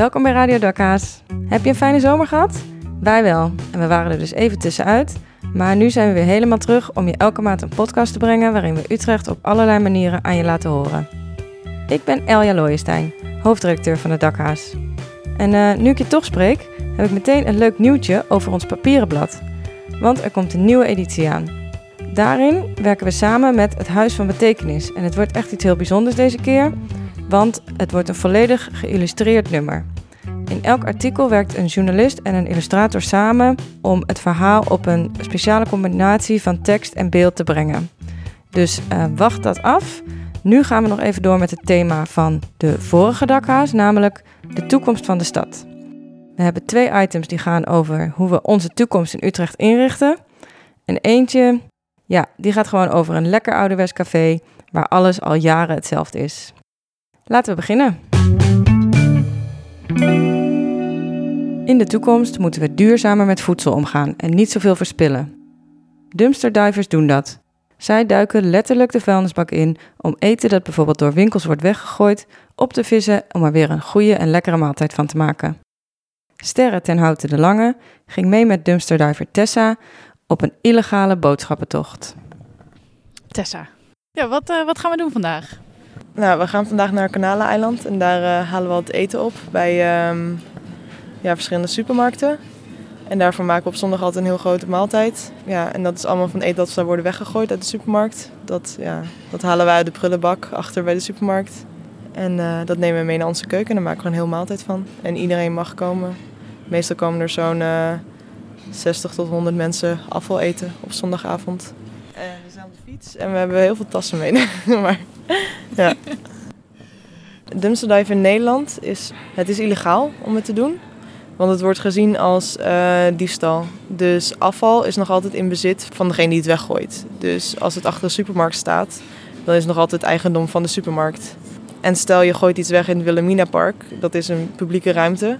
Welkom bij Radio Dakka's. Heb je een fijne zomer gehad? Wij wel. En we waren er dus even tussenuit. Maar nu zijn we weer helemaal terug om je elke maand een podcast te brengen waarin we Utrecht op allerlei manieren aan je laten horen. Ik ben Elja Looijenstein, hoofddirecteur van de Dakhaas. En uh, nu ik je toch spreek, heb ik meteen een leuk nieuwtje over ons papieren blad. Want er komt een nieuwe editie aan. Daarin werken we samen met het Huis van Betekenis. En het wordt echt iets heel bijzonders deze keer, want het wordt een volledig geïllustreerd nummer. In elk artikel werkt een journalist en een illustrator samen om het verhaal op een speciale combinatie van tekst en beeld te brengen. Dus uh, wacht dat af. Nu gaan we nog even door met het thema van de vorige dakhaas, namelijk de toekomst van de stad. We hebben twee items die gaan over hoe we onze toekomst in Utrecht inrichten. En eentje, ja, die gaat gewoon over een lekker ouderwets café waar alles al jaren hetzelfde is. Laten we beginnen. In de toekomst moeten we duurzamer met voedsel omgaan en niet zoveel verspillen. Dumpsterdivers doen dat. Zij duiken letterlijk de vuilnisbak in om eten dat bijvoorbeeld door winkels wordt weggegooid op te vissen om er weer een goede en lekkere maaltijd van te maken. Sterre ten Houten de Lange ging mee met dumpsterdiver Tessa op een illegale boodschappentocht. Tessa, ja, wat, uh, wat gaan we doen vandaag? Nou, we gaan vandaag naar Kanaleneiland en daar uh, halen we wat eten op bij um, ja, verschillende supermarkten. En daarvoor maken we op zondag altijd een heel grote maaltijd. Ja, en dat is allemaal van eten dat zou worden weggegooid uit de supermarkt. Dat, ja, dat halen wij uit de prullenbak achter bij de supermarkt. En uh, dat nemen we mee naar onze keuken en daar maken we een heel maaltijd van. En iedereen mag komen. Meestal komen er zo'n uh, 60 tot 100 mensen afval eten op zondagavond. En we zijn op de fiets en we hebben heel veel tassen mee. maar, ja. Dumpsterdive in Nederland is, het is illegaal om het te doen. Want het wordt gezien als uh, diefstal. Dus afval is nog altijd in bezit van degene die het weggooit. Dus als het achter de supermarkt staat, dan is het nog altijd eigendom van de supermarkt. En stel je gooit iets weg in het Wilhelmina Park, dat is een publieke ruimte.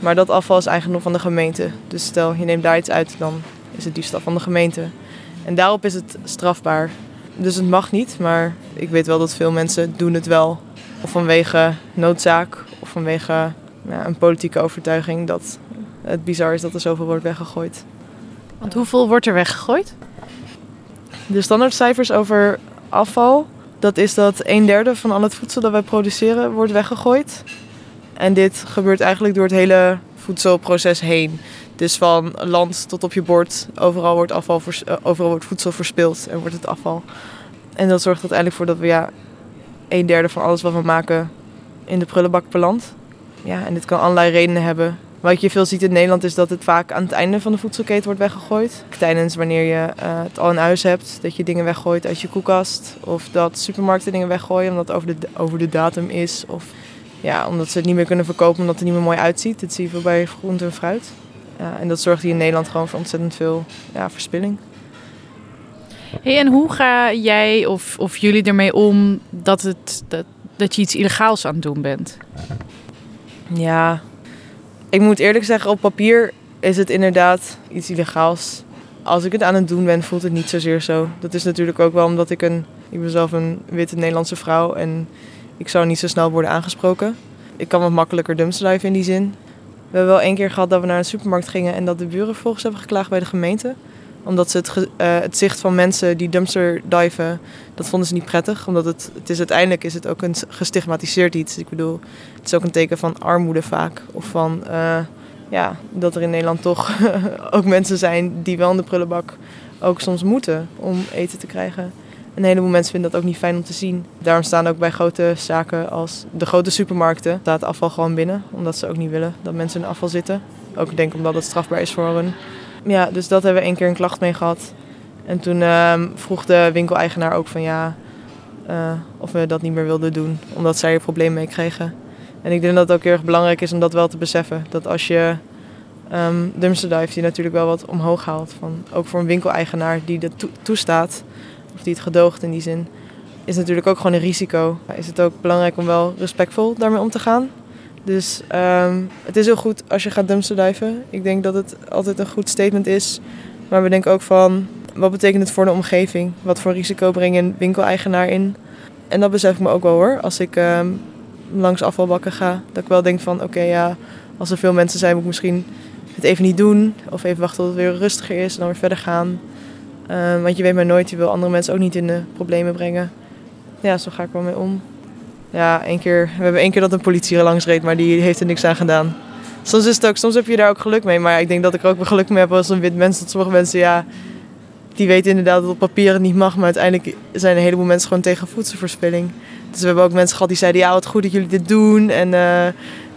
Maar dat afval is eigendom van de gemeente. Dus stel je neemt daar iets uit, dan is het diefstal van de gemeente. En daarop is het strafbaar. Dus het mag niet, maar ik weet wel dat veel mensen doen het wel. Of vanwege noodzaak of vanwege ja, een politieke overtuiging dat het bizar is dat er zoveel wordt weggegooid. Want hoeveel wordt er weggegooid? De standaardcijfers over afval, dat is dat een derde van al het voedsel dat wij produceren wordt weggegooid. En dit gebeurt eigenlijk door het hele voedselproces heen. Dus van land tot op je bord, overal wordt, afval overal wordt voedsel verspild en wordt het afval. En dat zorgt uiteindelijk voor dat we ja, een derde van alles wat we maken in de prullenbak belandt. Ja, en dit kan allerlei redenen hebben. Wat je veel ziet in Nederland is dat het vaak aan het einde van de voedselketen wordt weggegooid. Tijdens wanneer je uh, het al in huis hebt, dat je dingen weggooit uit je koelkast. Of dat supermarkten dingen weggooien omdat het over de, over de datum is. Of ja, omdat ze het niet meer kunnen verkopen omdat het niet meer mooi uitziet. Dat zie je veel bij groente en fruit. Ja, en dat zorgt hier in Nederland gewoon voor ontzettend veel ja, verspilling. Hey, en hoe ga jij of, of jullie ermee om dat, het, dat, dat je iets illegaals aan het doen bent? Ja, ik moet eerlijk zeggen, op papier is het inderdaad iets illegaals. Als ik het aan het doen ben, voelt het niet zozeer zo. Dat is natuurlijk ook wel omdat ik een... Ik ben zelf een witte Nederlandse vrouw en ik zou niet zo snel worden aangesproken. Ik kan wat makkelijker dumpsterdiven in die zin. We hebben wel één keer gehad dat we naar een supermarkt gingen en dat de buren volgens hebben geklaagd bij de gemeente omdat ze het, uh, het zicht van mensen die dumpster diven, dat vonden ze niet prettig. Omdat het, het is uiteindelijk is het ook een gestigmatiseerd iets. Ik bedoel, het is ook een teken van armoede vaak. Of van uh, ja, dat er in Nederland toch ook mensen zijn die wel in de prullenbak ook soms moeten om eten te krijgen. Een heleboel mensen vinden dat ook niet fijn om te zien. Daarom staan ook bij grote zaken als de grote supermarkten staat afval gewoon binnen. Omdat ze ook niet willen dat mensen in afval zitten. Ook denk omdat het strafbaar is voor hun ja, dus dat hebben we één keer een klacht mee gehad. En toen uh, vroeg de winkeleigenaar ook van ja, uh, of we dat niet meer wilden doen. Omdat zij er problemen mee kregen. En ik denk dat het ook heel erg belangrijk is om dat wel te beseffen. Dat als je um, dumpsterdive die natuurlijk wel wat omhoog haalt. Van, ook voor een winkeleigenaar die dat to toestaat. Of die het gedoogt in die zin. Is natuurlijk ook gewoon een risico. Is het ook belangrijk om wel respectvol daarmee om te gaan. Dus um, het is heel goed als je gaat dumpsterdiven. Ik denk dat het altijd een goed statement is. Maar we denken ook van, wat betekent het voor de omgeving? Wat voor risico brengt een winkeleigenaar in? En dat besef ik me ook wel hoor. Als ik um, langs afvalbakken ga. Dat ik wel denk van oké ja, als er veel mensen zijn moet ik misschien het even niet doen. Of even wachten tot het weer rustiger is en dan weer verder gaan. Uh, want je weet maar nooit, je wil andere mensen ook niet in de problemen brengen. Ja, zo ga ik wel mee om. Ja, één keer, we hebben één keer dat een politie er langs reed, maar die heeft er niks aan gedaan. Soms, is het ook, soms heb je daar ook geluk mee, maar ik denk dat ik er ook wel geluk mee heb als een wit mens. Dat sommige mensen, ja, die weten inderdaad dat op papier het niet mag, maar uiteindelijk zijn een heleboel mensen gewoon tegen voedselverspilling. Dus we hebben ook mensen gehad die zeiden, ja, wat goed dat jullie dit doen. En uh,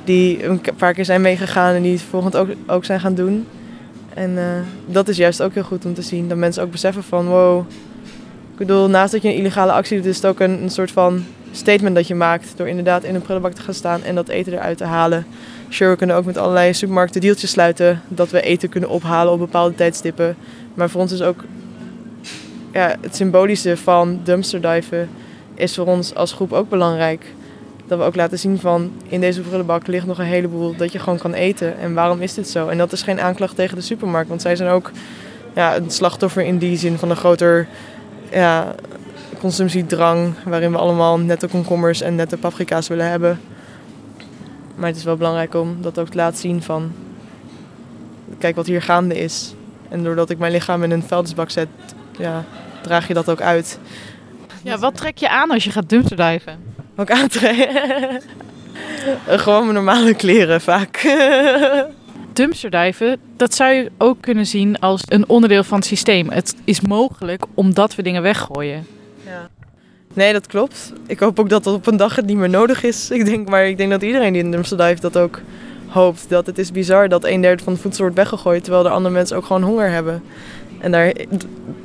die een paar keer zijn meegegaan en die het volgend ook, ook zijn gaan doen. En uh, dat is juist ook heel goed om te zien. Dat mensen ook beseffen van, wow. Ik bedoel, naast dat je een illegale actie doet, is het ook een, een soort van statement dat je maakt. Door inderdaad in een prullenbak te gaan staan en dat eten eruit te halen. Sure, we kunnen ook met allerlei supermarkten deeltjes sluiten. Dat we eten kunnen ophalen op bepaalde tijdstippen. Maar voor ons is ook ja, het symbolische van dumpsterdiven is voor ons als groep ook belangrijk. Dat we ook laten zien van in deze prullenbak ligt nog een heleboel dat je gewoon kan eten. En waarom is dit zo? En dat is geen aanklacht tegen de supermarkt. Want zij zijn ook ja, een slachtoffer in die zin van een groter ja, consumptiedrang. Waarin we allemaal nette komkommers en nette paprika's willen hebben. Maar het is wel belangrijk om dat ook te laten zien van... Kijk wat hier gaande is. En doordat ik mijn lichaam in een vuilnisbak zet, ja, draag je dat ook uit. Ja, wat trek je aan als je gaat dumpsterdiven? Wat ik aantrek? Gewoon mijn normale kleren vaak. dumpsterdiven, dat zou je ook kunnen zien als een onderdeel van het systeem. Het is mogelijk omdat we dingen weggooien. Ja. Nee, dat klopt. Ik hoop ook dat dat op een dag het niet meer nodig is. Ik denk, maar ik denk dat iedereen die in dumpsterdive dat ook hoopt. Dat het is bizar dat een derde van het voedsel wordt weggegooid... terwijl er andere mensen ook gewoon honger hebben. En daar,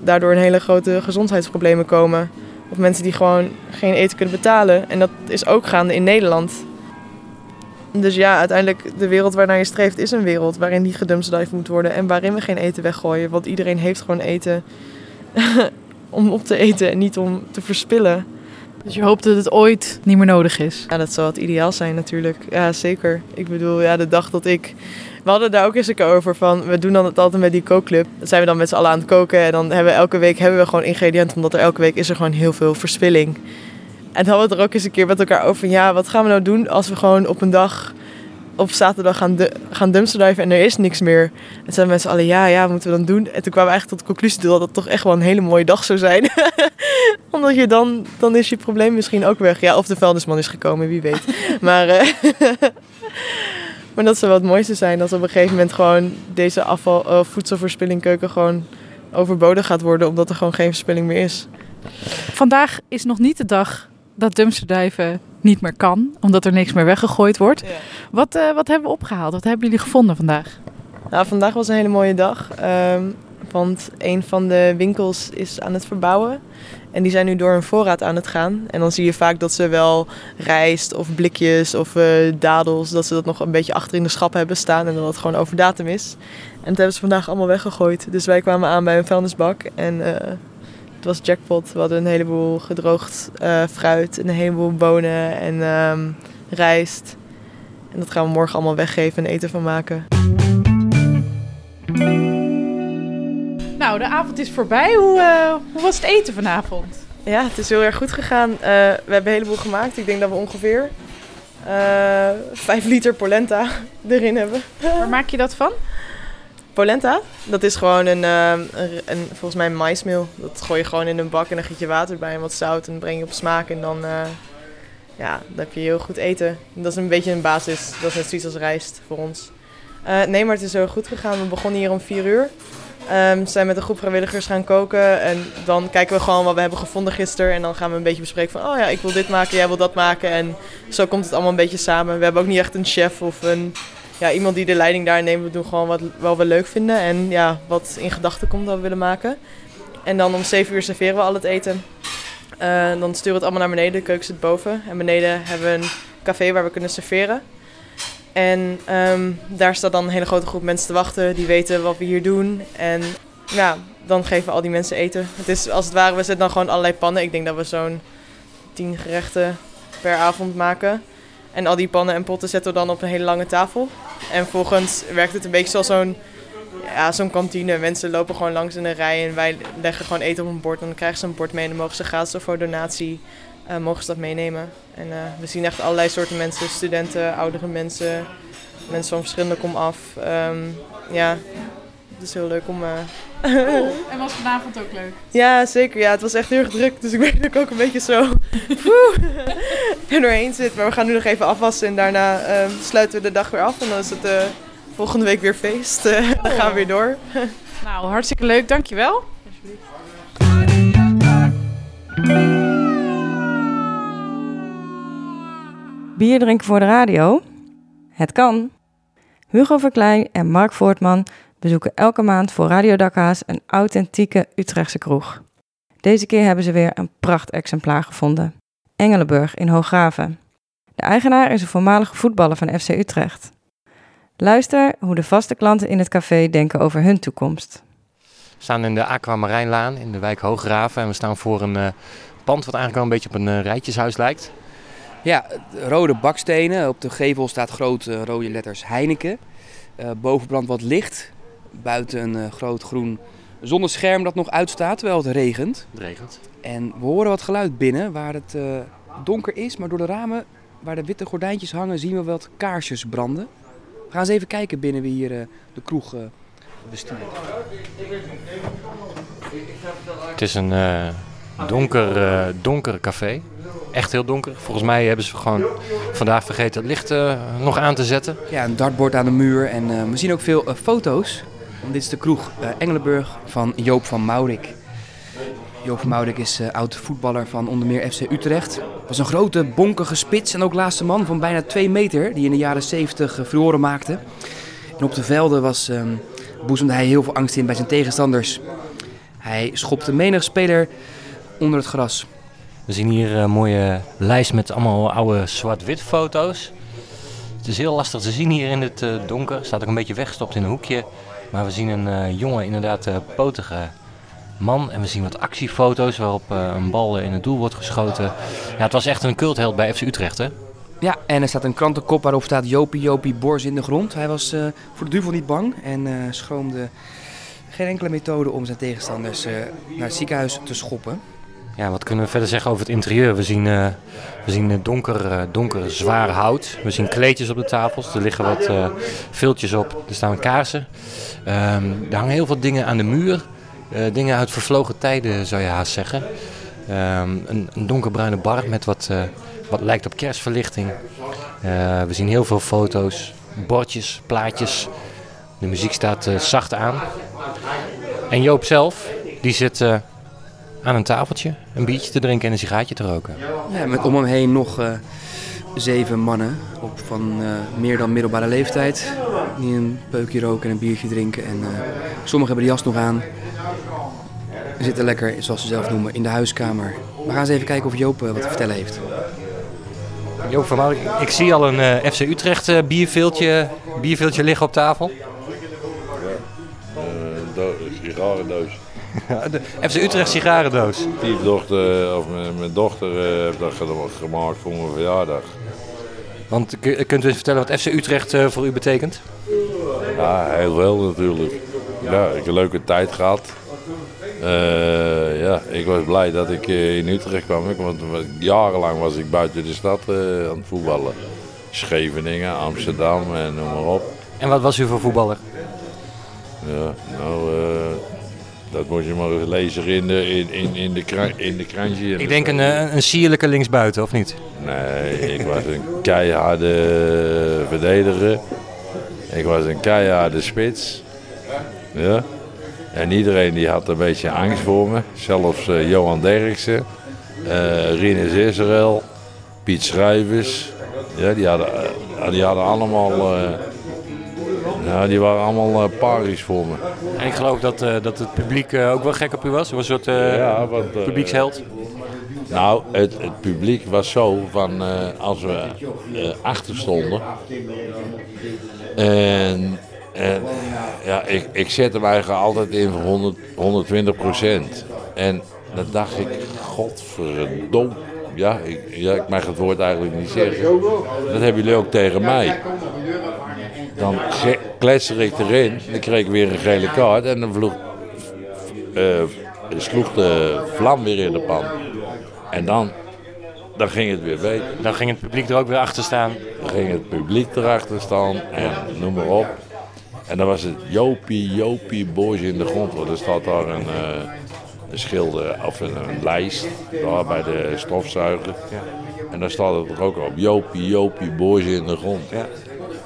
daardoor een hele grote gezondheidsproblemen komen. Of mensen die gewoon geen eten kunnen betalen. En dat is ook gaande in Nederland. Dus ja, uiteindelijk de wereld waarnaar je streeft is een wereld waarin die gedumpsdive moet worden. En waarin we geen eten weggooien. Want iedereen heeft gewoon eten om op te eten en niet om te verspillen. Dus je hoopt dat het ooit niet meer nodig is? Ja, dat zou het ideaal zijn natuurlijk. Ja, zeker. Ik bedoel, ja, de dag dat ik we hadden daar ook eens een keer over van, we doen dan het altijd met die kookclub. Dan zijn we dan met z'n allen aan het koken en dan hebben we elke week hebben we gewoon ingrediënten, omdat er elke week is er gewoon heel veel verspilling. En dan hadden we er ook eens een keer met elkaar over van, ja, wat gaan we nou doen als we gewoon op een dag op zaterdag gaan, gaan dumpsterdiven en er is niks meer. En zijn mensen alle ja, ja, wat moeten we dan doen? En toen kwamen we eigenlijk tot de conclusie dat het toch echt wel een hele mooie dag zou zijn. Omdat je dan, dan is je probleem misschien ook weg. Ja, of de vuilnisman is gekomen, wie weet. maar... Uh, Maar dat zou wel het mooiste zijn. Dat op een gegeven moment gewoon deze afval, uh, voedselverspilling keuken gewoon overbodig gaat worden. Omdat er gewoon geen verspilling meer is. Vandaag is nog niet de dag dat dumpsterdiven niet meer kan. Omdat er niks meer weggegooid wordt. Ja. Wat, uh, wat hebben we opgehaald? Wat hebben jullie gevonden vandaag? Nou, vandaag was een hele mooie dag. Um, want een van de winkels is aan het verbouwen. En die zijn nu door hun voorraad aan het gaan. En dan zie je vaak dat ze wel rijst of blikjes of uh, dadels, dat ze dat nog een beetje achter in de schap hebben staan en dat het gewoon over datum is. En dat hebben ze vandaag allemaal weggegooid. Dus wij kwamen aan bij een vuilnisbak en uh, het was jackpot. We hadden een heleboel gedroogd uh, fruit, een heleboel bonen en um, rijst. En dat gaan we morgen allemaal weggeven en eten van maken. Nou, de avond is voorbij. Hoe, uh, hoe was het eten vanavond? Ja, het is heel erg goed gegaan. Uh, we hebben een heleboel gemaakt. Ik denk dat we ongeveer uh, eh, 5 liter polenta erin hebben. Waar maak je dat van? Polenta, dat is gewoon een, een, een, volgens mij een maismeel. Dat gooi je gewoon in een bak en dan giet je water bij en wat zout en dan breng je op smaak. En dan, ja, dan heb je heel goed eten. Dat is een beetje een basis. Dat is net zoiets als rijst voor ons. nee, maar het is heel goed gegaan. We begonnen hier om 4 uur. Um, zijn met een groep vrijwilligers gaan koken. En dan kijken we gewoon wat we hebben gevonden gisteren. En dan gaan we een beetje bespreken van... Oh ja, ik wil dit maken, jij wil dat maken. En zo komt het allemaal een beetje samen. We hebben ook niet echt een chef of een, ja, iemand die de leiding daar neemt. We doen gewoon wat, wat we leuk vinden. En ja, wat in gedachten komt dat we willen maken. En dan om 7 uur serveren we al het eten. Uh, dan sturen we het allemaal naar beneden. De keuken zit boven. En beneden hebben we een café waar we kunnen serveren. En um, daar staat dan een hele grote groep mensen te wachten. Die weten wat we hier doen. En ja, dan geven we al die mensen eten. Het is als het ware, we zetten dan gewoon allerlei pannen. Ik denk dat we zo'n tien gerechten per avond maken. En al die pannen en potten zetten we dan op een hele lange tafel. En volgens werkt het een beetje zoals zo'n ja, zo'n kantine. Mensen lopen gewoon langs in een rij en wij leggen gewoon eten op een bord. En dan krijgen ze een bord mee en dan mogen ze gratis voor donatie eh, mogen ze dat meenemen. En eh, we zien echt allerlei soorten mensen, studenten, oudere mensen, mensen van verschillende kom af. Ehm, ja, het is heel leuk om... eh, En was vanavond ook leuk? ja, zeker. Ja, het was echt heel erg druk, dus ik ben ook ook een beetje zo er doorheen zit. Maar we gaan nu nog even afwassen en daarna ehm, sluiten we de dag weer af. En dan is het volgende week weer feest. Dan gaan we weer door. Nou, hartstikke leuk. Dankjewel. Bier drinken voor de radio? Het kan. Hugo Verklein en Mark Voortman bezoeken elke maand voor Radio Dakhaas een authentieke Utrechtse kroeg. Deze keer hebben ze weer een prachtexemplaar gevonden. Engelenburg in Hooggraven. De eigenaar is een voormalige voetballer van FC Utrecht. Luister hoe de vaste klanten in het café denken over hun toekomst. We staan in de Aquamarijnlaan in de wijk Hooggraven en we staan voor een eh, pand wat eigenlijk wel een beetje op een eh, rijtjeshuis lijkt. Ja, rode bakstenen. Op de gevel staat grote rode letters Heineken. Eh boven brandt wat licht. Buiten een eh, groot groen zonnescherm dat nog uitstaat terwijl het regent. Het regent. En we horen wat geluid binnen waar het eh, donker is, maar door de ramen waar de witte gordijntjes hangen zien we wat kaarsjes branden. We gaan eens even kijken binnen wie hier eh, de kroeg eh bestuurt. Het is een eh, donker, eh, donker café. Echt heel donker. Volgens mij hebben ze gewoon vandaag vergeten het licht eh, nog aan te zetten. Ja, een dartbord aan de muur en eh, we zien ook veel eh, foto's. Want dit is de kroeg Engelenburg van Joop van Maurik. Joop van Maurik is oud voetballer van onder meer FC Utrecht. Was een grote, bonkige spits en ook laatste man van bijna 2 meter die in de jaren 70 uh, verloren maakte. En op de velden was, ehm, boezemde hij heel veel angst in bij zijn tegenstanders. Hij schopte menig speler onder het gras. We zien hier een mooie lijst met allemaal oude zwart-wit foto's. Het is heel lastig te zien hier in het eh, donker. Staat ook een beetje weggestopt in een hoekje. Maar we zien een eh, jonge, inderdaad eh, potige man. En we zien wat actiefoto's waarop eh, een bal in het doel wordt geschoten. Ja, het was echt een cultheld bij FC Utrecht, hè? Ja, en er staat een krantenkop waarop staat Jopie Jopie Bors in de grond. Hij was eh, voor de duivel niet bang en eh, schroomde geen enkele methode om zijn tegenstanders eh, naar het ziekenhuis te schoppen. Ja, wat kunnen we verder zeggen over het interieur? We zien, eh, we zien eh, donker, eh, donker, zwaar hout. We zien kleedjes op de tafels. Er liggen wat eh viltjes op. Er staan kaarsen. Ehm, er hangen heel veel dingen aan de muur. Dingen uit vervlogen tijden, zou je haast zeggen. Ehm, een, donkerbruine bar met wat, wat lijkt op kerstverlichting. We zien heel veel foto's, bordjes, plaatjes. De muziek staat zacht aan. En Joop zelf, die zit aan een tafeltje een biertje te drinken en een sigaartje te roken. Ja, met om hem heen nog eh, zeven mannen op van eh, meer dan middelbare leeftijd. Die een peukje roken en een biertje drinken. En eh, sommigen hebben de jas nog aan. Zitten lekker, zoals ze zelf noemen, in de huiskamer. We gaan eens even kijken of Joop wat te vertellen heeft. Joop van Mouwen, ik, zie al een eh, FC Utrecht bierveeltje, bierveeltje liggen op tafel. Een do- sigarendoos. De FC Utrecht sigarendoos. Stiefdochter, of mijn, mijn dochter eh, heeft dat gema- gemaakt voor mijn verjaardag. Want kunt u eens vertellen wat FC Utrecht eh, voor u betekent? Ja, heel veel natuurlijk. Ja, ik heb een leuke tijd gehad. Eh, ja, ik was blij dat ik eh, in Utrecht kwam. Want jarenlang was ik buiten de stad eh, aan het voetballen. Scheveningen, Amsterdam en noem maar op. En wat was u voor voetballer? Ja, nou, eh, dat moet je maar lezen in de, in, in, in de, in de krantje. Ik denk een, eh, een sierlijke linksbuiten, of niet? Nee, ik was een keiharde verdediger. Ik was een keiharde spits. Ja. En iedereen die had een beetje angst voor me. Zelfs eh, Johan Derksen, eh Rinus Israël, Piet Schrijvers. Ja, die hadden, die hadden allemaal... ja, die waren allemaal eh parisch voor me. En ik geloof dat, eh, dat het publiek eh, ook wel gek op u was. U was een soort Ja, want, publieksheld. Nou, het, het publiek was zo van als we achter stonden. En, en ja, ik, ik zette hem eigenlijk altijd in voor 100, 120 procent. En dan dacht ik, godverdomme. Ja ik, ja, ik mag het woord eigenlijk niet zeggen. Dat hebben jullie ook tegen mij. Dan kletser ik erin, dan kreeg ik weer een gele kaart en dan eh, sloeg de vlam weer in de pan. En dan dan ging het weer beter. Dan ging het publiek er ook weer achter staan. Dan ging het publiek erachter staan en noem maar op. En dan was het Jopie, Jopie, boys in de grond. Want er staat daar een, eh, een schilder of een, een lijst daar bij de stofzuiger. En daar staat het er ook op. Jopie, Jopie, boys in de grond. Ja.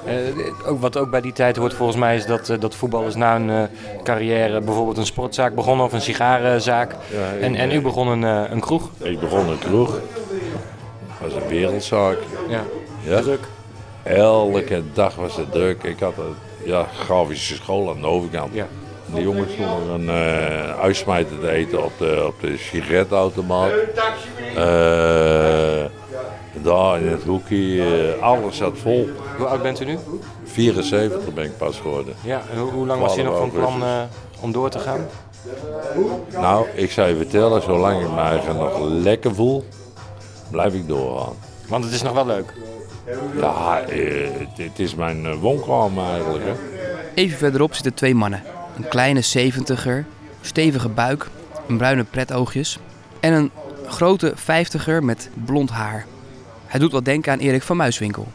Eh, ook, wat ook bij die tijd hoort volgens mij is dat, eh, dat voetballers na een eh, carrière bijvoorbeeld een sportzaak begonnen of een sigarenzaak. Ja, en, en u begon een, een kroeg. Ik begon een kroeg. Dat was een wereldzaak. Ja. Ja. Druk. Elke dag was het druk. Ik had een ja, grafische school aan de overkant. Ja. De jongens stonden een uh, uitsmijter te eten op de, op de sigaretautomaat. Daar in het hoekje, eh, alles zat vol. Hoe oud bent u nu? 74 ben ik pas geworden. Ja. En hoe, hoe lang was je nog van plan eh, om door te gaan? Nou, ik zou je vertellen, zolang ik me eigen nog lekker voel, blijf ik doorgaan. Want het is nog wel leuk. Ja, eh, het, is mijn woonkamer eigenlijk. Hè. Even verderop zitten twee mannen. Een kleine zeventiger, stevige buik, een bruine pretoogjes en een grote vijftiger met blond haar. Hij doet wat denken aan Erik van Muiswinkel.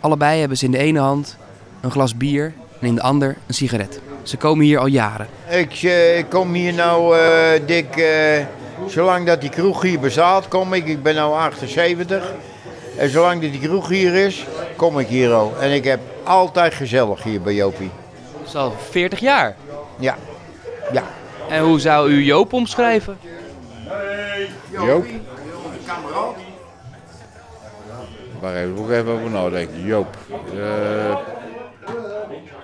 Allebei hebben ze in de ene hand een glas bier en in de ander een sigaret. Ze komen hier al jaren. Ik, eh, ik kom hier nou eh, dik, eh, zolang dat die kroeg hier bestaat, kom ik. Ik ben nu 78. En zolang dat die kroeg hier is, kom ik hier al. En ik heb altijd gezellig hier bij Jopie. Dat is al 40 jaar. Ja, ja. En hoe zou u Joop omschrijven? Joop? Waar even, ik even over nadenken. Joop. Eh,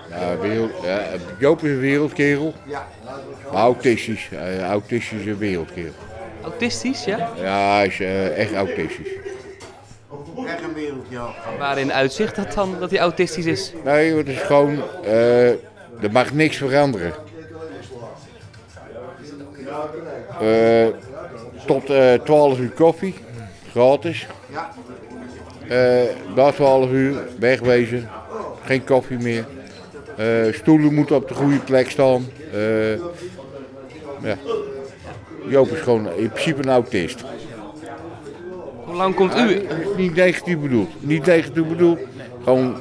ja, wereld, ja, Joop is een wereldkerel. Maar autistisch. Uh, autistische wereldkerel. Autistisch, ja? Ja, hij is eh, echt autistisch. Echt een wereld, ja. Waarin uitzicht dat dan, dat hij autistisch is? Nee, het is gewoon... eh, er mag niks veranderen. Eh, tot eh 12 uur koffie. Gratis. Eh na 12 uur wegwezen. Geen koffie meer. Eh, stoelen moeten op de goede plek staan. Eh, ja. Joop is gewoon in principe een autist. Hoe lang komt u? Niet negatief bedoeld. Niet negatief bedoeld. Gewoon,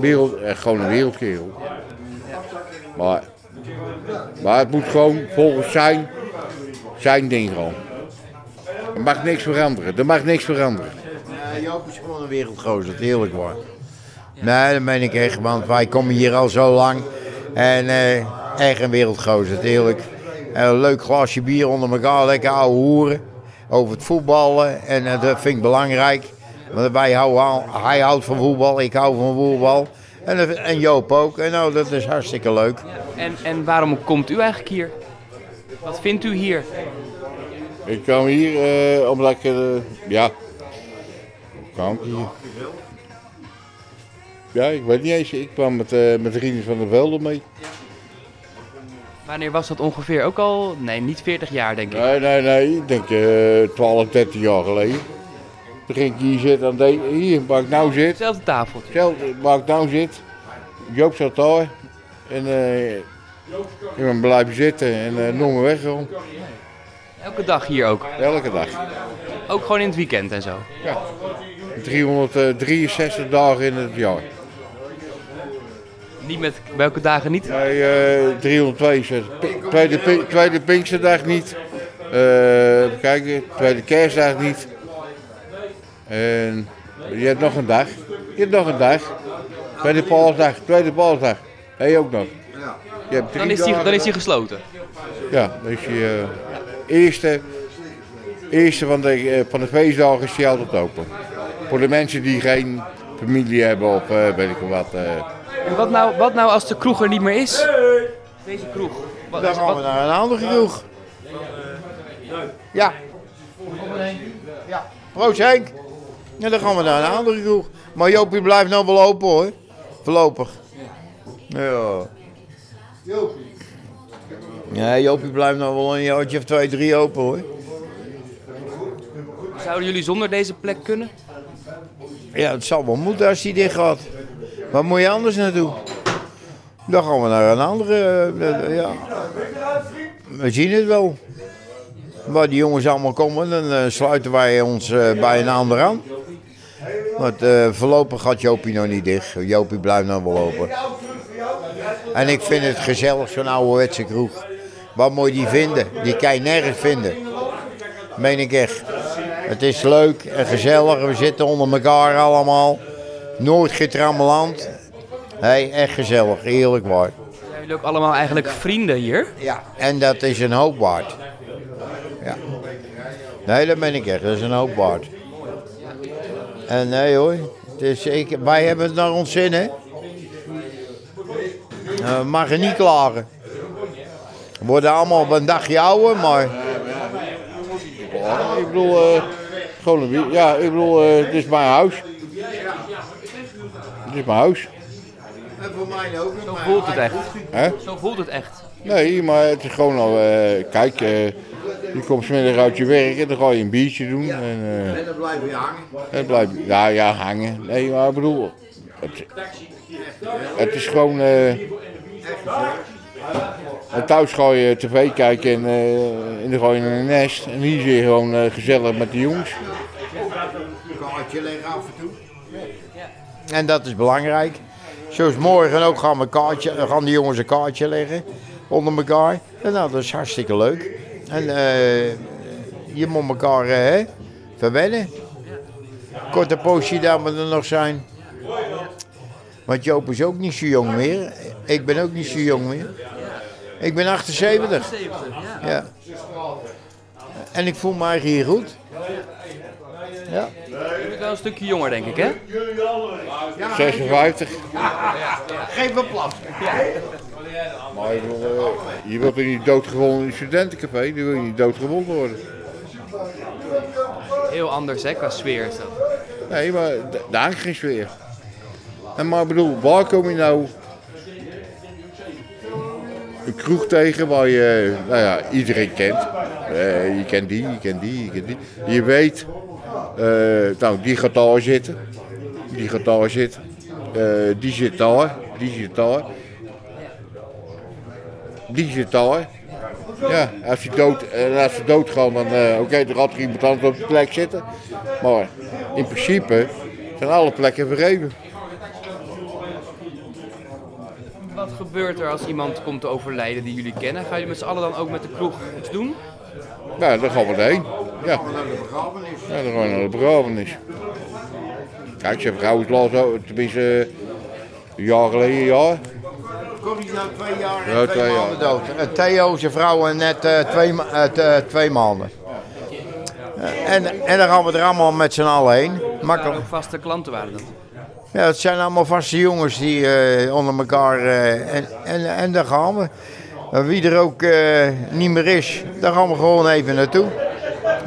wereld, eh, gewoon een wereldkerel. Maar, maar het moet gewoon volgens zijn, zijn ding gewoon. Er mag niks veranderen. Er mag niks veranderen. Ja, Joop is gewoon een wereldgozer, heerlijk waar. Nee, dat meen ik echt, want wij komen hier al zo lang. En eh, echt een wereldgozer, heerlijk. En een leuk glasje bier onder elkaar, lekker ouwe hoeren. Over het voetballen, en eh, dat vind ik belangrijk. Want wij houden, al- hij houdt van voetbal, ik hou van voetbal. En, dat- en Joop ook. En nou, dat is hartstikke leuk. En, en waarom komt u eigenlijk hier? Wat vindt u hier? Ik kwam hier eh, omdat ik, eh, ja, Ja, ik weet niet eens. Ik kwam met, eh met van der Velde mee. Wanneer was dat ongeveer? Ook al, nee, niet 40 jaar denk ik. Nee, nee, nee. Ik denk eh 12, 13 jaar geleden. Toen ging ik hier zitten aan de, hier waar ik nou zit. Hetzelfde tafeltje. Waar ik nou zit. Joop zat daar. En eh ik ben blijven zitten en eh noem me weg gewoon. Elke dag hier ook. Elke dag. Ook gewoon in het weekend en zo. 363 dagen in het jaar. Niet met welke dagen niet? Nee, eh 362. Pi- Tweede, tweede Pinksterdag niet. Eh, even kijken, tweede kerstdag niet. En je hebt nog een dag. Je hebt nog een dag. Tweede paasdag, tweede paasdag. Heb je ook nog. Je hebt Dan is die, dan is die gesloten. Ja, dan is je eh, eerste, eerste van, de, eh, van de feestdagen is die altijd open. Voor de mensen die geen familie hebben of eh, weet ik wel wat. eh. En wat nou, wat nou als de kroeg er niet meer is? Deze kroeg. Wat, Dan gaan we naar een andere kroeg. Ja. Ja. Proost Henk. Ja, dan gaan we naar een andere kroeg. Maar Jopie blijft nou wel open hoor. Voorlopig. Ja. Ja, Jopie blijft nou wel een jaartje of twee, drie open hoor. Zouden jullie zonder deze plek kunnen? Ja, het zal wel moeten als die dicht gaat. Waar moet je anders naartoe? Dan gaan we naar een andere. eh, eh, ja. We zien het wel. waar die jongens allemaal komen, dan eh, sluiten wij ons bij een ander aan. Want voorlopig gaat Jopie nog niet dicht. Jopie blijft nog wel open. En ik vind het gezellig, zo'n ouderwetse kroeg. Wat moet je die vinden? Die kan nergens vinden. Meen ik echt. Het is leuk en gezellig. We zitten onder elkaar allemaal. Nooit getrammeland. Hey, echt gezellig, eerlijk waar. Zijn jullie ook allemaal eigenlijk vrienden hier? Ja. En dat is een hoop waard. Ja. Nee, dat ben ik echt. Dat is een hoop waard. En nee hoor. Het is, ik, wij hebben het naar ons zin, hè. Eh, We mogen niet klagen. We worden allemaal op een dagje ouder, maar... Ik bedoel, eh, gewoon een wie- Ja, ik bedoel, eh, dit is mijn huis. Dit is mijn huis. En voor mij ook. Zo voelt het echt. Hè? Zo voelt het echt. Nee, maar het is gewoon al. eh, kijk, eh, je komt smiddag uit je werk en dan ga je een biertje doen. En, eh, En dan blijven we hangen. en blijf je ja, ja, hangen. Nee, maar ik bedoel. Het, het is gewoon. Eh, en thuis ga je tv kijken en, eh, en dan ga je een nest. En hier zit je gewoon eh, gezellig met de jongens. Kaartje leggen af en toe. En dat is belangrijk. Zoals morgen ook gaan, we kaartje, gaan de jongens een kaartje leggen onder elkaar. En nou, dat is hartstikke leuk. En eh, je moet elkaar eh, verwennen. Korte poosje dat we er nog zijn. Want Joop is ook niet zo jong meer. Ik ben ook niet zo jong meer. Ik ben 78. Ja. En ik voel me eigenlijk hier goed. Ja. Je bent wel een stukje jonger, denk ik, hè? 56. Geef me plat. Maar eh, je wilt er niet doodgewonnen in een studentencafé. Dan wil je niet doodgewonnen worden. Heel anders, hè, qua sfeer is dat. Nee, maar daar hangt geen sfeer. En maar ik bedoel, waar kom je nou een kroeg tegen waar je, nou ja, iedereen kent. Eh, je kent die, je kent die, je kent die. Je weet, eh, nou, die gaat daar zitten. Die gaat daar zitten. Eh, die zit daar, die zit daar. Die zit daar. Ja, als, je dood, als ze doodgaan, dan oké, dan gaat er iemand op de plek zitten. Maar in principe zijn alle plekken vergeven. Wat gebeurt er als iemand komt te overlijden die jullie kennen? Gaan jullie met z'n allen dan ook met de kroeg iets doen? Nou, daar gaan we heen. Ja. Ja, dan gaan we naar de begrafenis. Kijk, ze vrouw is laatst, ook- tenminste, een jaar geleden, jaar. Corrie is nou twee jaar en Ja, twee, twee maanden dood. Theo, zijn vrouw, en net eh, twee, eh, eh, twee maanden. En, en dan gaan we er allemaal met z'n allen heen. Makkelijk. vaste klanten waren dat. Ja, het zijn allemaal vaste jongens die eh, onder elkaar... eh, en, en, en daar gaan we. Wie er ook eh, niet meer is, daar gaan we gewoon even naartoe.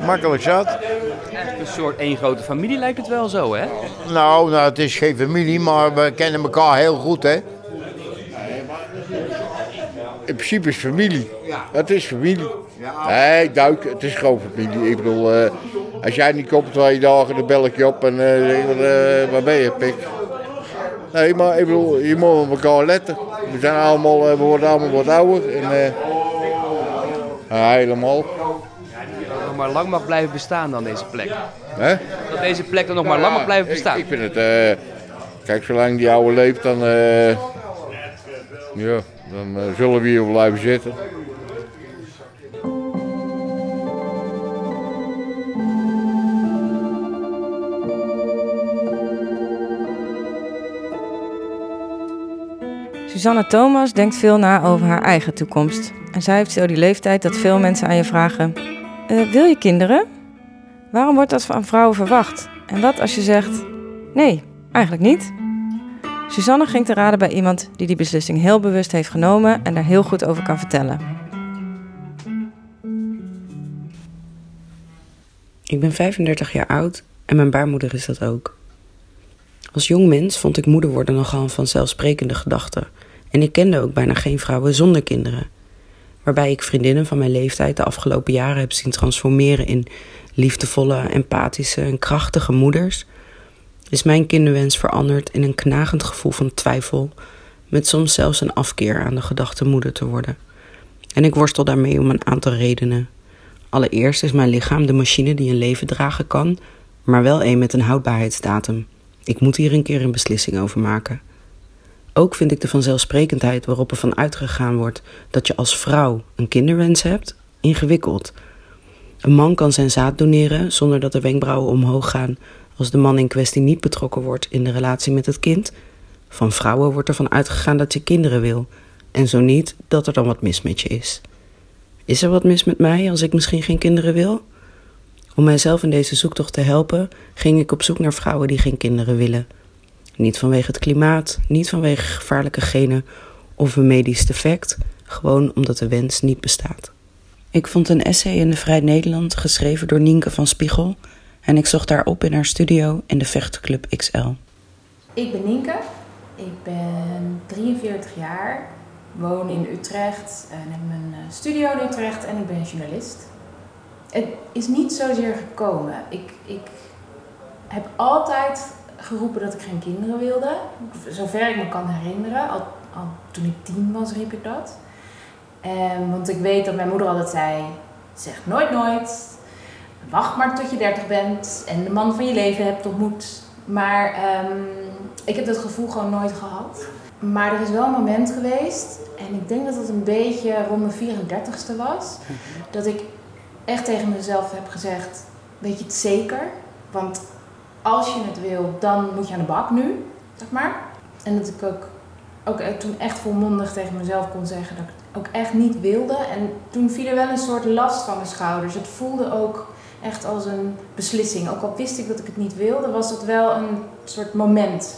Makkelijk zat. Echt een soort één grote familie lijkt het wel zo, hè? Nou, nou, het is geen familie, maar we kennen elkaar heel goed, hè. In principe is familie. Het is familie. Nee, duik, het is gewoon familie. Ik bedoel, eh, als jij niet komt twee dagen, dan bel ik je op en waar ben je, pik? Nee, maar ik bedoel, je moet op elkaar letten. We zijn allemaal, eh, we worden allemaal wat ouder. En, ja, helemaal. Dat het nog maar lang mag blijven bestaan dan deze plek. Hè? Dat deze plek dan nog maar lang mag blijven bestaan. Ik, vind het, eh, kijk, zolang die oude leeft, dan, ja, dan zullen we hier blijven zitten. Susanne Thomas denkt veel na over haar eigen toekomst. En zij heeft zo die leeftijd dat veel mensen aan je vragen: "Eh, Wil je kinderen? Waarom wordt dat van vrouwen verwacht? En wat als je zegt: Nee, eigenlijk niet? Susanne ging te raden bij iemand die die beslissing heel bewust heeft genomen en daar heel goed over kan vertellen. Ik ben 35 jaar oud en mijn baarmoeder is dat ook. Als jong mens vond ik moeder worden nogal een vanzelfsprekende gedachte. En ik kende ook bijna geen vrouwen zonder kinderen. Waarbij ik vriendinnen van mijn leeftijd de afgelopen jaren heb zien transformeren in liefdevolle, empathische en krachtige moeders, is mijn kinderwens veranderd in een knagend gevoel van twijfel, met soms zelfs een afkeer aan de gedachte moeder te worden. En ik worstel daarmee om een aantal redenen. Allereerst is mijn lichaam de machine die een leven dragen kan, maar wel een met een houdbaarheidsdatum. Ik moet hier een keer een beslissing over maken. Ook vind ik de vanzelfsprekendheid waarop er van uitgegaan wordt dat je als vrouw een kinderwens hebt, ingewikkeld. Een man kan zijn zaad doneren zonder dat de wenkbrauwen omhoog gaan als de man in kwestie niet betrokken wordt in de relatie met het kind. Van vrouwen wordt ervan uitgegaan dat je kinderen wil, en zo niet dat er dan wat mis met je is. Is er wat mis met mij als ik misschien geen kinderen wil? Om mijzelf in deze zoektocht te helpen, ging ik op zoek naar vrouwen die geen kinderen willen. Niet vanwege het klimaat, niet vanwege gevaarlijke genen of een medisch defect, gewoon omdat de wens niet bestaat. Ik vond een essay in de Vrij Nederland geschreven door Nienke van Spiegel en ik zocht daar op in haar studio in de Vechtclub XL. Ik ben Nienke, ik ben 43 jaar, woon in Utrecht en heb mijn eh, studio in Utrecht en ik ben journalist. Het is niet zozeer gekomen. Ik, ik heb altijd geroepen dat ik geen kinderen wilde. Zover ik me kan herinneren. Al, al toen ik tien was, riep ik dat. En, want ik weet dat mijn moeder altijd zei: zeg nooit nooit. Wacht maar tot je dertig bent en de man van je leven hebt ontmoet. Maar ehm, ik heb dat gevoel gewoon nooit gehad. Maar er is wel een moment geweest, en ik denk dat het een beetje rond mijn 34ste was, dat ik echt tegen mezelf heb gezegd: Weet je het zeker? Want als je het wil, dan moet je aan de bak nu, zeg maar. En dat ik ook, ook toen echt volmondig tegen mezelf kon zeggen dat ik het ook echt niet wilde. En toen viel er wel een soort last van mijn schouders. Het voelde ook echt als een beslissing. Ook al wist ik dat ik het niet wilde, was het wel een soort moment.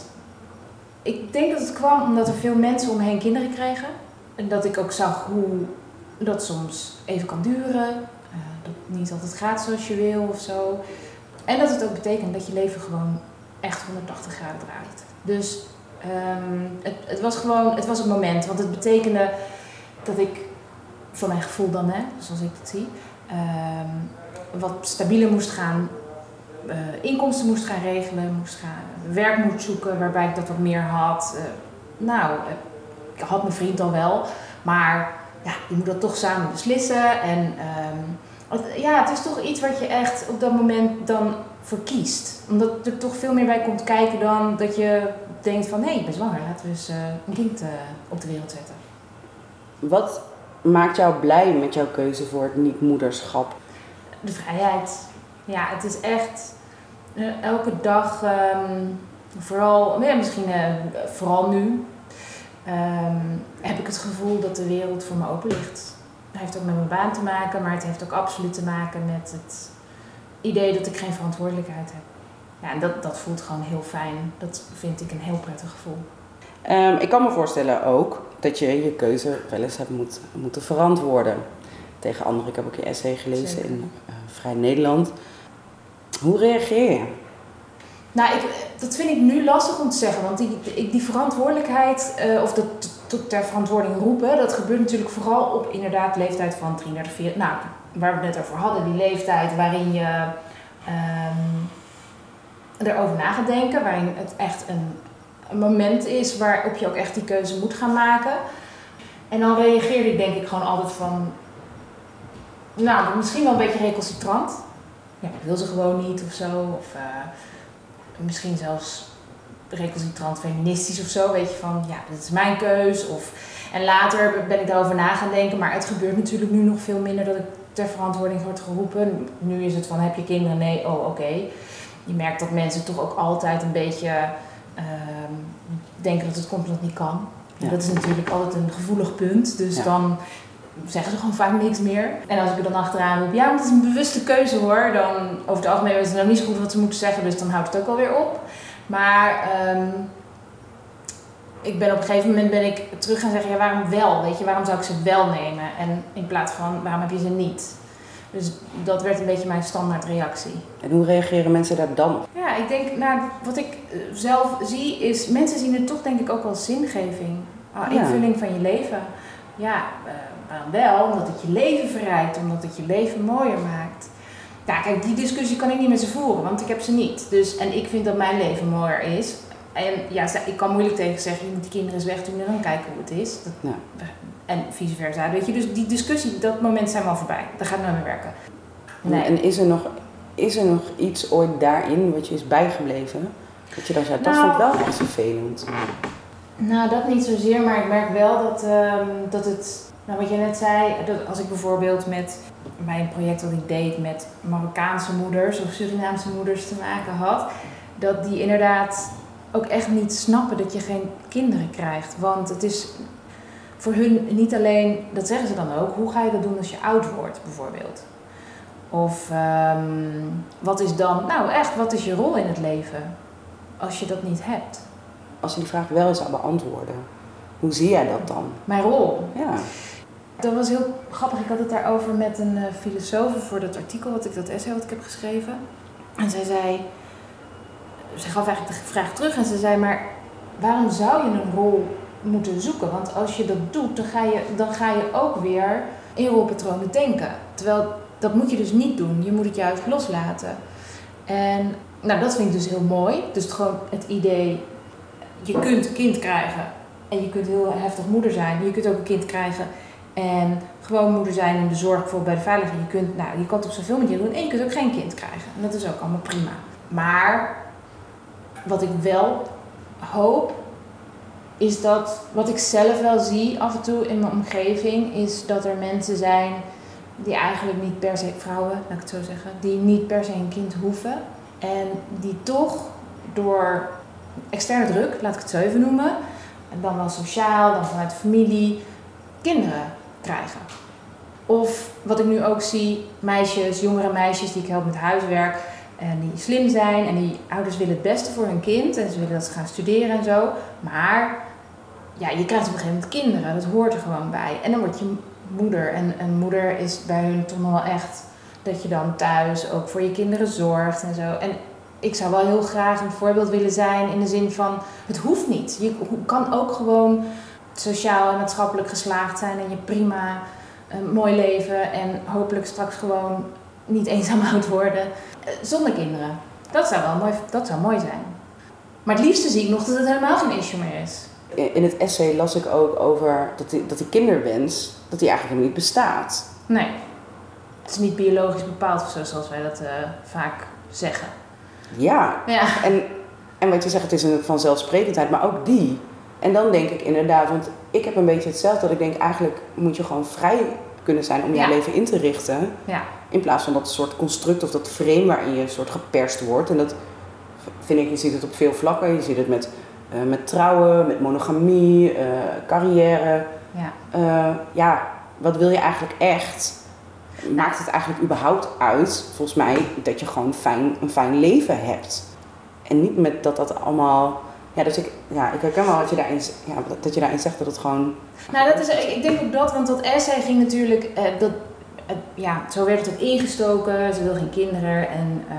Ik denk dat het kwam omdat er veel mensen om me kinderen kregen. En dat ik ook zag hoe dat soms even kan duren. Uh, dat het niet altijd gaat zoals je wil of zo. En dat het ook betekent dat je leven gewoon echt 180 graden draait. Dus um, het, het, was gewoon, het was een moment. Want het betekende dat ik, voor mijn gevoel dan, hè, zoals ik het zie, um, wat stabieler moest gaan, uh, inkomsten moest gaan regelen, moest gaan, werk moet zoeken waarbij ik dat wat meer had. Uh, nou, ik had mijn vriend al wel, maar ja, je moet dat toch samen beslissen. En um, ja, het is toch iets wat je echt op dat moment dan voor kiest. Omdat er toch veel meer bij komt kijken dan dat je denkt van... hé, hey, ik ben zwanger, laten we eens uh, een kind uh, op de wereld zetten. Wat maakt jou blij met jouw keuze voor het niet-moederschap? De vrijheid. Ja, het is echt uh, elke dag, um, vooral, ja, misschien vooral nu... Um, heb ik het gevoel dat de wereld voor me open ligt heeft ook met mijn baan te maken, maar het heeft ook absoluut te maken met het idee dat ik geen verantwoordelijkheid heb. Ja, en dat, dat voelt gewoon heel fijn. Dat vind ik een heel prettig gevoel. Um, ik kan me voorstellen ook dat je je keuze wel eens hebt moet, moeten verantwoorden. Tegen anderen, ik heb ook je essay gelezen Zeker. in uh, Vrij Nederland. Hoe reageer je? Nou, ik, dat vind ik nu lastig om te zeggen. Want die, die verantwoordelijkheid, uh, of dat tot ter verantwoording roepen, dat gebeurt natuurlijk vooral op inderdaad leeftijd van 33, 40. Nou, waar we het net over hadden, die leeftijd waarin je um, erover na gaat denken. Waarin het echt een, een moment is waarop je ook echt die keuze moet gaan maken. En dan reageerde ik denk ik gewoon altijd van... Nou, misschien wel een beetje recalcitrant. Ja, ik wil ze gewoon niet of zo. Of uh, misschien zelfs recalcitrant feministisch of zo. Weet je van, ja, dit is mijn keus. Of, en later ben ik daarover na gaan denken. Maar het gebeurt natuurlijk nu nog veel minder dat ik ter verantwoording word geroepen. Nu is het van, heb je kinderen? Nee, oh oké. Okay. Je merkt dat mensen toch ook altijd een beetje uh, denken dat het het niet kan. Ja. Dat is natuurlijk altijd een gevoelig punt. Dus ja. dan zeggen ze gewoon vaak niks meer. En als ik er dan achteraan roep, ja, maar het is een bewuste keuze hoor. Dan over het algemeen weten ze nou niet zo goed wat ze moeten zeggen. Dus dan houdt het ook alweer op. Maar um, ik ben op een gegeven moment ben ik terug gaan zeggen, ja, waarom wel? Weet je, waarom zou ik ze wel nemen? En in plaats van, waarom heb je ze niet? Dus dat werd een beetje mijn standaardreactie. En hoe reageren mensen daar dan op? Ja, ik denk, nou, wat ik zelf zie is, mensen zien het toch denk ik ook als zingeving. Uh, invulling van je leven. Ja, uh, waarom wel? Omdat het je leven verrijkt, omdat het je leven mooier maakt. Ja, kijk, die discussie kan ik niet met ze voeren, want ik heb ze niet. Dus, en ik vind dat mijn leven mooier is. En ja, ik kan moeilijk tegen zeggen, je moet die kinderen eens wegdoen en dan kijken hoe het is. Dat, ja. En vice versa, weet je. Dus die discussie, dat moment zijn we al voorbij. Dat gaat nooit meer werken. Nee. En is er, nog, is er nog iets ooit daarin wat je is bijgebleven? Dat je dan zei, dat Nou. vond ik wel echt vervelend. Nou, dat niet zozeer, maar ik merk wel dat, ehm, dat het, nou wat je net zei, dat als ik bijvoorbeeld met mijn project wat ik deed met Marokkaanse moeders of Surinaamse moeders te maken had, dat die inderdaad ook echt niet snappen dat je geen kinderen krijgt. Want het is voor hun niet alleen, dat zeggen ze dan ook, hoe ga je dat doen als je oud wordt bijvoorbeeld? Of ehm, wat is dan, nou echt, wat is je rol in het leven als je dat niet hebt? Als je die vraag wel zou beantwoorden, hoe zie jij dat dan? Mijn rol. Ja. Dat was heel grappig. Ik had het daarover met een eh, filosoof voor dat artikel, wat ik, dat essay wat ik heb geschreven. En zij zei, ze gaf eigenlijk de vraag terug en ze zei, maar waarom zou je een rol moeten zoeken? Want als je dat doet, dan ga je, dan ga je ook weer in rolpatronen denken. Terwijl dat moet je dus niet doen. Je moet het juist loslaten. En nou, dat vind ik dus heel mooi. Dus gewoon het idee, je kunt een kind krijgen en je kunt heel heftig moeder zijn. Je kunt ook een kind krijgen en gewoon moeder zijn in de zorg, bijvoorbeeld bij de veiligheid. Je kunt, nou, je kan het op zoveel manieren doen en je kunt ook geen kind krijgen. En dat is ook allemaal prima. Maar wat ik wel hoop, is dat wat ik zelf wel zie af en toe in mijn omgeving, is dat er mensen zijn die eigenlijk niet per se, vrouwen, laat ik het zo zeggen, die niet per se een kind hoeven. En die toch door externe druk, laat ik het zo even noemen, en dan wel sociaal, dan vanuit de familie, kinderen krijgen. Of wat ik nu ook zie, meisjes, jongere meisjes die ik help met huiswerk en die slim zijn en die ouders willen het beste voor hun kind en ze willen dat ze gaan studeren en zo. Maar ja, je krijgt op een gegeven moment kinderen, dat hoort er gewoon bij. En dan word je moeder en een moeder is bij hun toch nog wel echt dat je dan thuis ook voor je kinderen zorgt en zo. En ik zou wel heel graag een voorbeeld willen zijn in de zin van het hoeft niet. Je kan ook gewoon sociaal en maatschappelijk geslaagd zijn en je prima een mooi leven en hopelijk straks gewoon niet eenzaam oud worden eh, zonder kinderen. Dat zou wel mooi, dat zou mooi zijn. Maar het liefste zie ik nog dat het helemaal geen issue meer is. In het essay las ik ook over dat die, dat die kinderwens, dat die eigenlijk helemaal niet bestaat. Nee, het is niet biologisch bepaald of zo, zoals wij dat eh, vaak zeggen. Ja, Ja. En, en wat je zegt, het is een vanzelfsprekendheid, maar ook die. En dan denk ik inderdaad, want ik heb een beetje hetzelfde, dat ik denk eigenlijk moet je gewoon vrij kunnen zijn om Ja. leven in te richten. Ja. In plaats van dat soort construct of dat frame waarin je soort geperst wordt. En dat vind ik, je ziet het op veel vlakken. Je ziet het met, eh, met trouwen, met monogamie, eh, carrière. Ja. Eh, ja, wat wil je eigenlijk echt? Maakt het eigenlijk überhaupt uit, volgens mij, dat je gewoon fijn, een fijn leven hebt? En niet met dat dat allemaal. Ja, dus ik, ja, ik herken wel wat je daarin, ja, dat je daarin zegt dat het gewoon. Nou, dat is, ik denk ook dat, want dat essay ging natuurlijk, eh, dat, eh, ja, zo werd het ook ingestoken. Ze wil geen kinderen en eh,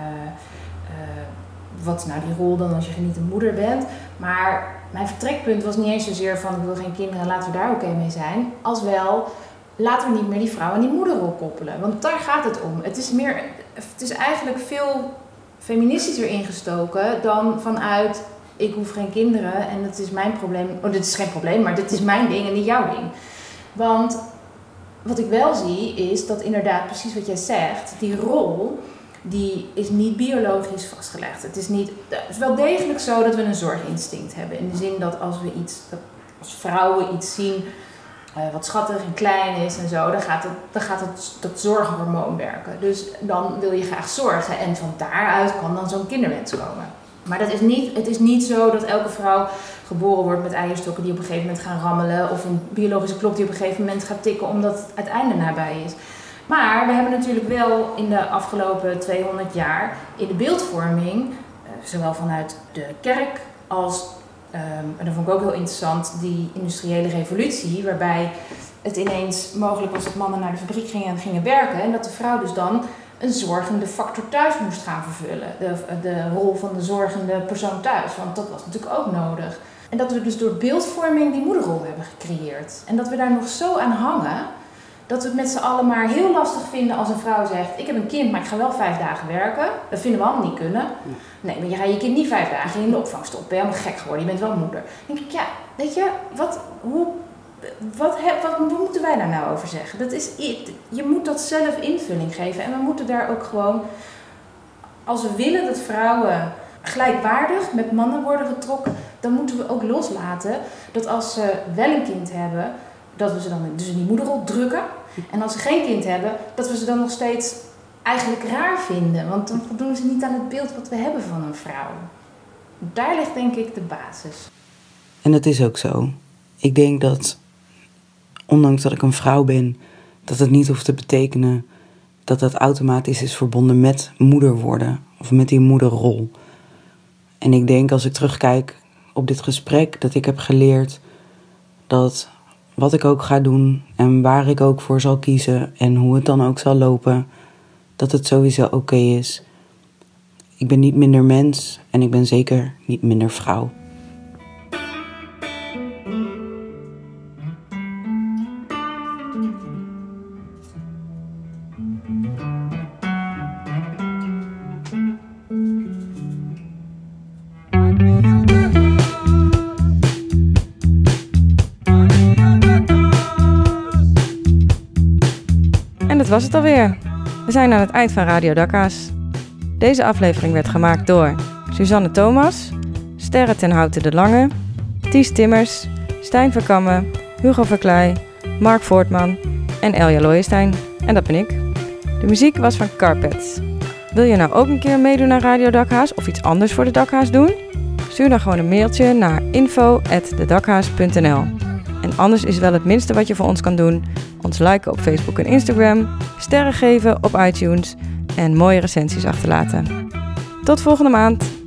wat is nou die rol dan als je niet een moeder bent. Maar mijn vertrekpunt was niet eens zozeer van ik wil geen kinderen, laten we daar oké mee zijn. Als wel, laten we niet meer die vrouw aan die moederrol koppelen. Want daar gaat het om. Het is, meer, het is eigenlijk veel feministischer ingestoken dan vanuit ik hoef geen kinderen en het is mijn probleem. Oh, dit is geen probleem, maar dit is mijn ding en niet jouw ding. Want wat ik wel zie is dat inderdaad precies wat jij zegt, die rol die is niet biologisch vastgelegd. Het is, niet, het is wel degelijk zo dat we een zorginstinct hebben. In de zin dat als we iets, dat als vrouwen iets zien eh, wat schattig en klein is en zo, dan gaat, het, dan gaat het, dat zorghormoon werken. Dus dan wil je graag zorgen en van daaruit kan dan zo'n kinderwens komen. Maar dat is niet, het is niet zo dat elke vrouw geboren wordt met eierstokken die op een gegeven moment gaan rammelen. Of een biologische klok die op een gegeven moment gaat tikken omdat het einde nabij is. Maar we hebben natuurlijk wel in de afgelopen 200 jaar in de beeldvorming, eh, zowel vanuit de kerk als, ehm, en dat vond ik ook heel interessant, die industriële revolutie, waarbij het ineens mogelijk was dat mannen naar de fabriek gingen en gingen werken. En dat de vrouw dus dan een zorgende factor thuis moest gaan vervullen. De, de rol van de zorgende persoon thuis, want dat was natuurlijk ook nodig. En dat we dus door beeldvorming die moederrol hebben gecreëerd. En dat we daar nog zo aan hangen, dat we het met z'n allen maar heel lastig vinden als een vrouw zegt: Ik heb een kind, maar ik ga wel vijf dagen werken. Dat vinden we allemaal niet kunnen. Nee, maar je gaat je kind niet vijf dagen in de opvang stoppen. Ben je helemaal gek geworden, je bent wel moeder. Dan denk ik, ja, weet je, wat, hoe wat, wat moeten wij daar nou over zeggen? Dat is, je moet dat zelf invulling geven. En we moeten daar ook gewoon, als we willen dat vrouwen gelijkwaardig met mannen worden getrokken, dan moeten we ook loslaten dat als ze wel een kind hebben, dat we ze dan dus in die moederrol drukken. En als ze geen kind hebben, dat we ze dan nog steeds eigenlijk raar vinden. Want dan voldoen ze niet aan het beeld wat we hebben van een vrouw. Daar ligt denk ik de basis. En dat is ook zo. Ik denk dat, ondanks dat ik een vrouw ben, dat het niet hoeft te betekenen dat dat automatisch is verbonden met moeder worden of met die moederrol. En ik denk als ik terugkijk op dit gesprek dat ik heb geleerd dat wat ik ook ga doen en waar ik ook voor zal kiezen en hoe het dan ook zal lopen, dat het sowieso oké is. Ik ben niet minder mens en ik ben zeker niet minder vrouw. Was het alweer. We zijn aan het eind van Radio Dakka's. Deze aflevering werd gemaakt door Suzanne Thomas, Sterre ten Houten de Lange, Ties Timmers, Stijn Verkammen, Hugo Verkleij, Mark Voortman en Elja Looijenstein. En dat ben ik. De muziek was van Carpets. Wil je nou ook een keer meedoen naar Radio Dakhaas of iets anders voor de Dakhaas doen? Stuur dan gewoon een mailtje naar info.dedakhaas.nl En anders is wel het minste wat je voor ons kan doen ons liken op Facebook en Instagram, sterren geven op iTunes en mooie recensies achterlaten. Tot volgende maand!